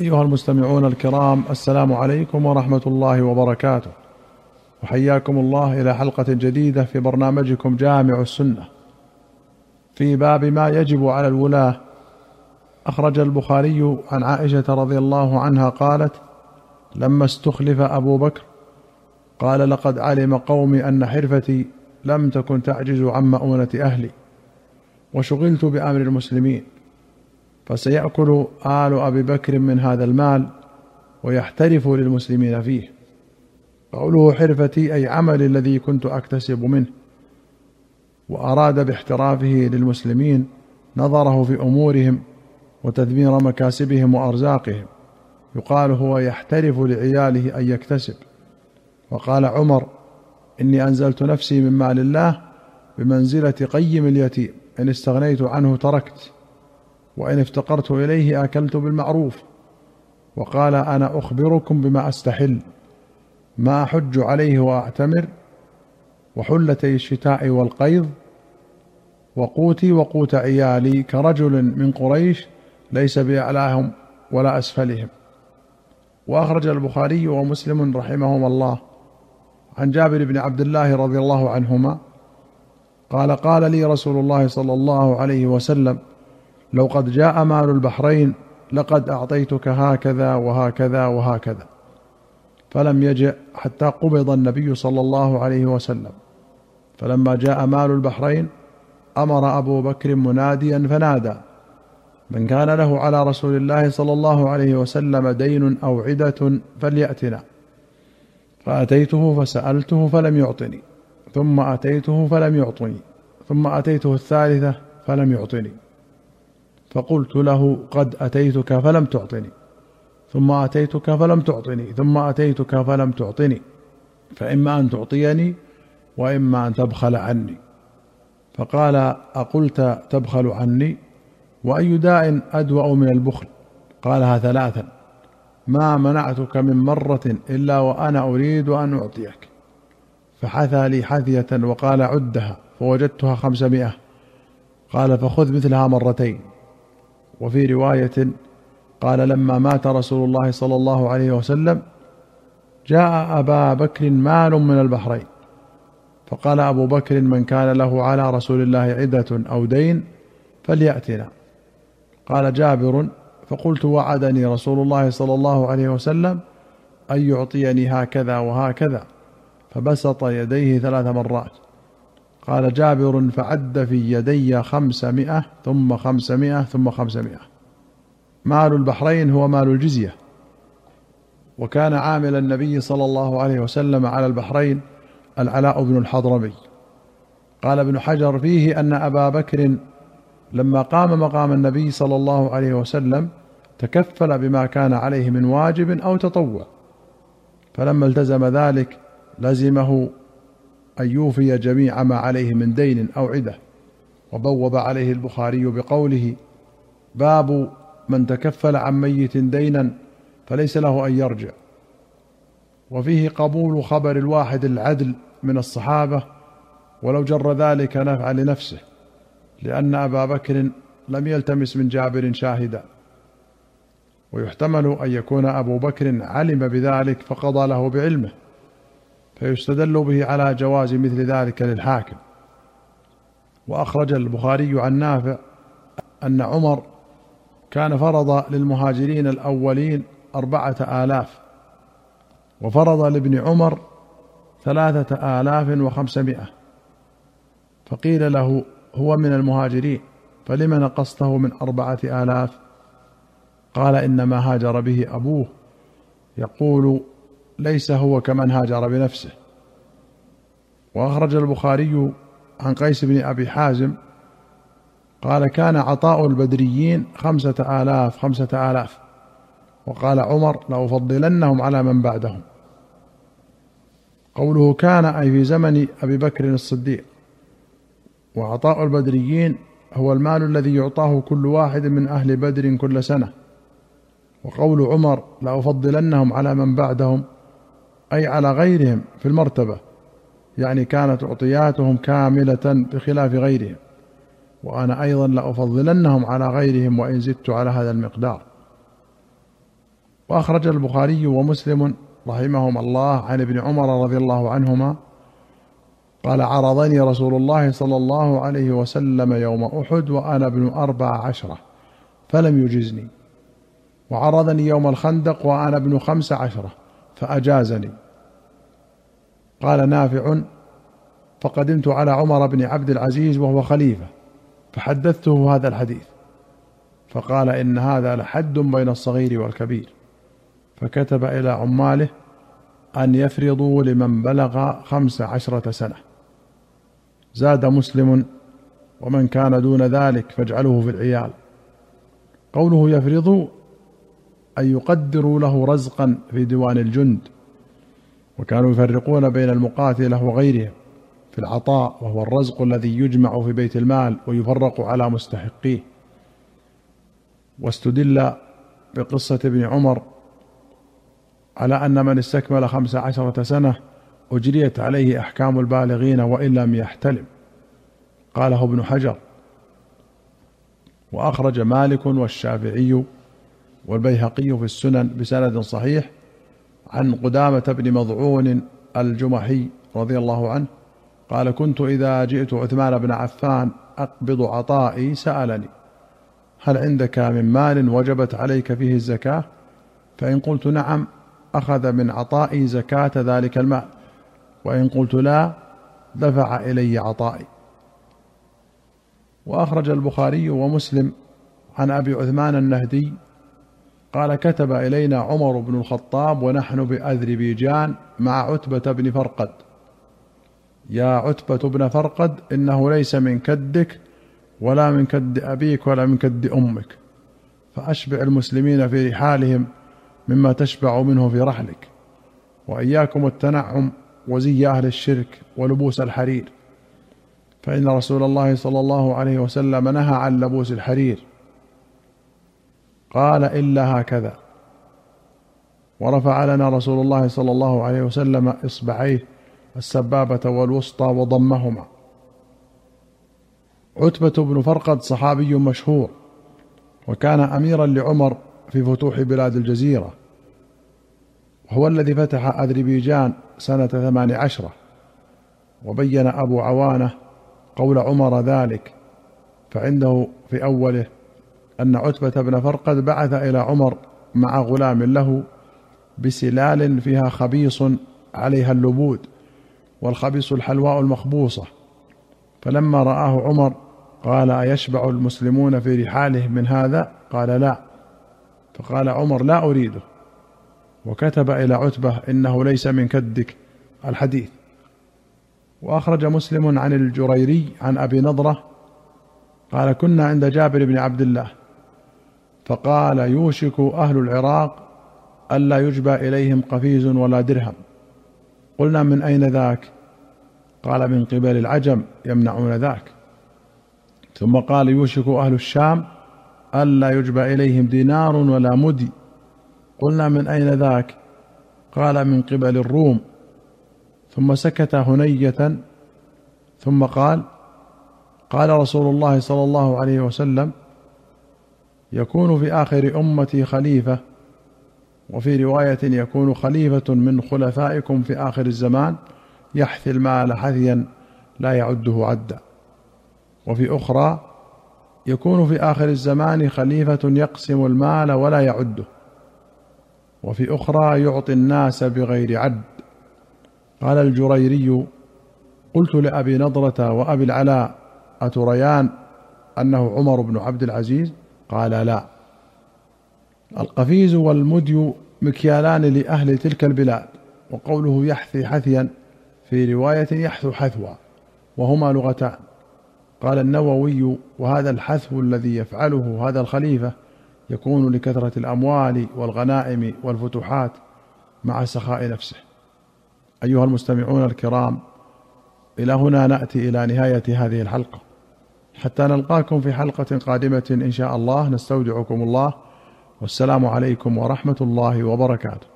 أيها المستمعون الكرام السلام عليكم ورحمة الله وبركاته. وحياكم الله إلى حلقة جديدة في برنامجكم جامع السنة. في باب ما يجب على الولاة أخرج البخاري عن عائشة رضي الله عنها قالت لما استخلف أبو بكر قال لقد علم قومي أن حرفتي لم تكن تعجز عن مؤونة أهلي وشغلت بأمر المسلمين. فسيأكل آل أبي بكر من هذا المال ويحترف للمسلمين فيه. قوله حرفتي أي عملي الذي كنت أكتسب منه. وأراد باحترافه للمسلمين نظره في أمورهم وتدمير مكاسبهم وأرزاقهم. يقال هو يحترف لعياله أن يكتسب. وقال عمر إني أنزلت نفسي من مال الله بمنزلة قيم اليتيم. إن استغنيت عنه تركت. وإن افتقرت إليه أكلت بالمعروف. وقال أنا أخبركم بما أستحل ما أحج عليه وأعتمر وحلتي الشتاء والقيض وقوتي وقوت عيالي كرجل من قريش ليس بأعلاهم ولا أسفلهم. وأخرج البخاري ومسلم رحمهما الله. عن جابر بن عبد الله رضي الله عنهما قال قال لي رسول الله صلى الله عليه وسلم لو قد جاء مال البحرين لقد أعطيتك هكذا وهكذا وهكذا. فلم يجئ حتى قبض النبي صلى الله عليه وسلم. فلما جاء مال البحرين أمر أبو بكر مناديا فنادى. من كان له على رسول الله صلى الله عليه وسلم دين أو عدة فليأتنا. فأتيته فسألته فلم يعطني. ثم أتيته فلم يعطني. ثم أتيته الثالثة فلم يعطني. فقلت له قد أتيتك فلم تعطني. ثم أتيتك فلم تعطني. ثم أتيتك فلم تعطني. فإما أن تعطيني وإما أن تبخل عني. فقال أقلت تبخل عني؟ وأي داء أدوأ من البخل؟ قالها ثلاثا. ما منعتك من مرة إلا وأنا أريد أن أعطيك. فحثى لي حثية وقال عدها فوجدتها خمسمائة. قال فخذ مثلها مرتين. وفي رواية قال لما مات رسول الله صلى الله عليه وسلم جاء أبا بكر مال من البحرين فقال أبو بكر من كان له على رسول الله عدة أو دين فليأتنا. قال جابر فقلت وعدني رسول الله صلى الله عليه وسلم أن يعطيني هكذا وهكذا فبسط يديه ثلاث مرات. قال جابر فعد في يدي خمسمائة ثم خمسمائة ثم خمسمائة. مال البحرين هو مال الجزية. وكان عامل النبي صلى الله عليه وسلم على البحرين العلاء بن الحضرمي. قال ابن حجر فيه أن أبا بكر لما قام مقام النبي صلى الله عليه وسلم تكفل بما كان عليه من واجب أو تطوع. فلما التزم ذلك لزمه أن يوفي جميع ما عليه من دين أو عدة. وبوب عليه البخاري بقوله باب من تكفل عن ميت دينا فليس له أن يرجع. وفيه قبول خبر الواحد العدل من الصحابة ولو جر ذلك نفعا لنفسه لأن أبا بكر لم يلتمس من جابر شاهدا. ويحتمل أن يكون أبو بكر علم بذلك فقضى له بعلمه. فيستدل به على جواز مثل ذلك للحاكم. وأخرج البخاري عن نافع أن عمر كان فرض للمهاجرين الأولين أربعة آلاف وفرض لابن عمر ثلاثة آلاف وخمسمائة. فقيل له هو من المهاجرين فلم نقصته من أربعة آلاف؟ قال إنما هاجر به أبوه يقول ليس هو كمن هاجر بنفسه. وأخرج البخاري عن قيس بن أبي حازم قال كان عطاء البدريين خمسة آلاف خمسة آلاف. وقال عمر لأفضلنهم على من بعدهم. قوله كان أي في زمن أبي بكر الصديق. وعطاء البدريين هو المال الذي يعطاه كل واحد من أهل بدر كل سنة. وقول عمر لأفضلنهم على من بعدهم. أي على غيرهم في المرتبة يعني كانت أعطياتهم كاملة بخلاف غيرهم وأنا أيضا لأفضلنهم على غيرهم وإن زدت على هذا المقدار. وأخرج البخاري ومسلم رحمهما الله عن ابن عمر رضي الله عنهما قال عرضني رسول الله صلى الله عليه وسلم يوم أحد وأنا ابن أربع عشره فلم يجزني. وعرضني يوم الخندق وأنا ابن خمس عشره فأجازني. قال نافع فقدمت على عمر بن عبد العزيز وهو خليفة فحدثته هذا الحديث فقال إن هذا لحد بين الصغير والكبير فكتب إلى عماله أن يفرضوا لمن بلغ خمس عشرة سنة. زاد مسلم ومن كان دون ذلك فاجعلوه في العيال. قوله يفرضوا أن يقدروا له رزقا في ديوان الجند. وكانوا يفرقون بين المقاتلة وغيرهم في العطاء وهو الرزق الذي يجمع في بيت المال ويفرق على مستحقيه. واستدل بقصة ابن عمر على أن من استكمل خمس عشرة سنة أجريت عليه أحكام البالغين وإن لم يحتلم. قاله ابن حجر وأخرج مالك والشافعي والبيهقي في السنن بسند صحيح عن قدامة بن مضعون الجمحي رضي الله عنه قال كنت إذا جئت عثمان بن عفان أقبض عطائي سألني هل عندك من مال وجبت عليك فيه الزكاة؟ فإن قلت نعم أخذ من عطائي زكاة ذلك المال وإن قلت لا دفع إلي عطائي. وأخرج البخاري ومسلم عن أبي عثمان النهدي قال كتب إلينا عمر بن الخطاب ونحن بأذربيجان مع عتبة بن فرقد. يا عتبة بن فرقد إنه ليس من كدك ولا من كد أبيك ولا من كد أمك. فأشبع المسلمين في رحالهم مما تشبع منه في رحلك. وإياكم التنعم وزي أهل الشرك ولبوس الحرير. فإن رسول الله صلى الله عليه وسلم نهى عن لبوس الحرير. قال إلا هكذا. ورفع لنا رسول الله صلى الله عليه وسلم إصبعيه السبابة والوسطى وضمهما. عتبة بن فرقد صحابي مشهور وكان أميرا لعمر في فتوح بلاد الجزيرة. وهو الذي فتح أذربيجان سنة ثمان عشرة وبين أبو عوانة قول عمر ذلك فعنده في أوله أن عتبة بن فرقد بعث إلى عمر مع غلام له بسلال فيها خبيص عليها اللبود والخبيص الحلواء المخبوصة. فلما رآه عمر قال أيشبع المسلمون في رحالهم من هذا؟ قال لا. فقال عمر لا أريده. وكتب إلى عتبة إنه ليس من كدك الحديث. وأخرج مسلم عن الجريري عن أبي نضرة قال كنا عند جابر بن عبد الله. فقال يوشك أهل العراق ألا يجبى إليهم قفيز ولا درهم. قلنا من أين ذاك؟ قال من قبل العجم يمنعون ذاك. ثم قال يوشك أهل الشام ألا يجبى إليهم دينار ولا مدي قلنا من أين ذاك؟ قال من قبل الروم. ثم سكت هنية. ثم قال قال رسول الله صلى الله عليه وسلم يكون في آخر أمتي خليفة وفي رواية يكون خليفة من خلفائكم في آخر الزمان يحثي المال حثيا لا يعده عدا. وفي أخرى يكون في آخر الزمان خليفة يقسم المال ولا يعده. وفي أخرى يعطي الناس بغير عد. قال الجريري قلت لأبي نضرة وأبي العلاء أتريان أنه عمر بن عبد العزيز؟ قال لا. القفيز والمدي مكيالان لأهل تلك البلاد وقوله يحثي حثيا في رواية يحثو حثوا وهما لغتان. قال النووي وهذا الحثو الذي يفعله هذا الخليفة يكون لكثرة الأموال والغنائم والفتوحات مع سخاء نفسه. أيها المستمعون الكرام إلى هنا نأتي إلى نهاية هذه الحلقة. حتى نلقاكم في حلقة قادمة إن شاء الله. نستودعكم الله. والسلام عليكم ورحمة الله وبركاته.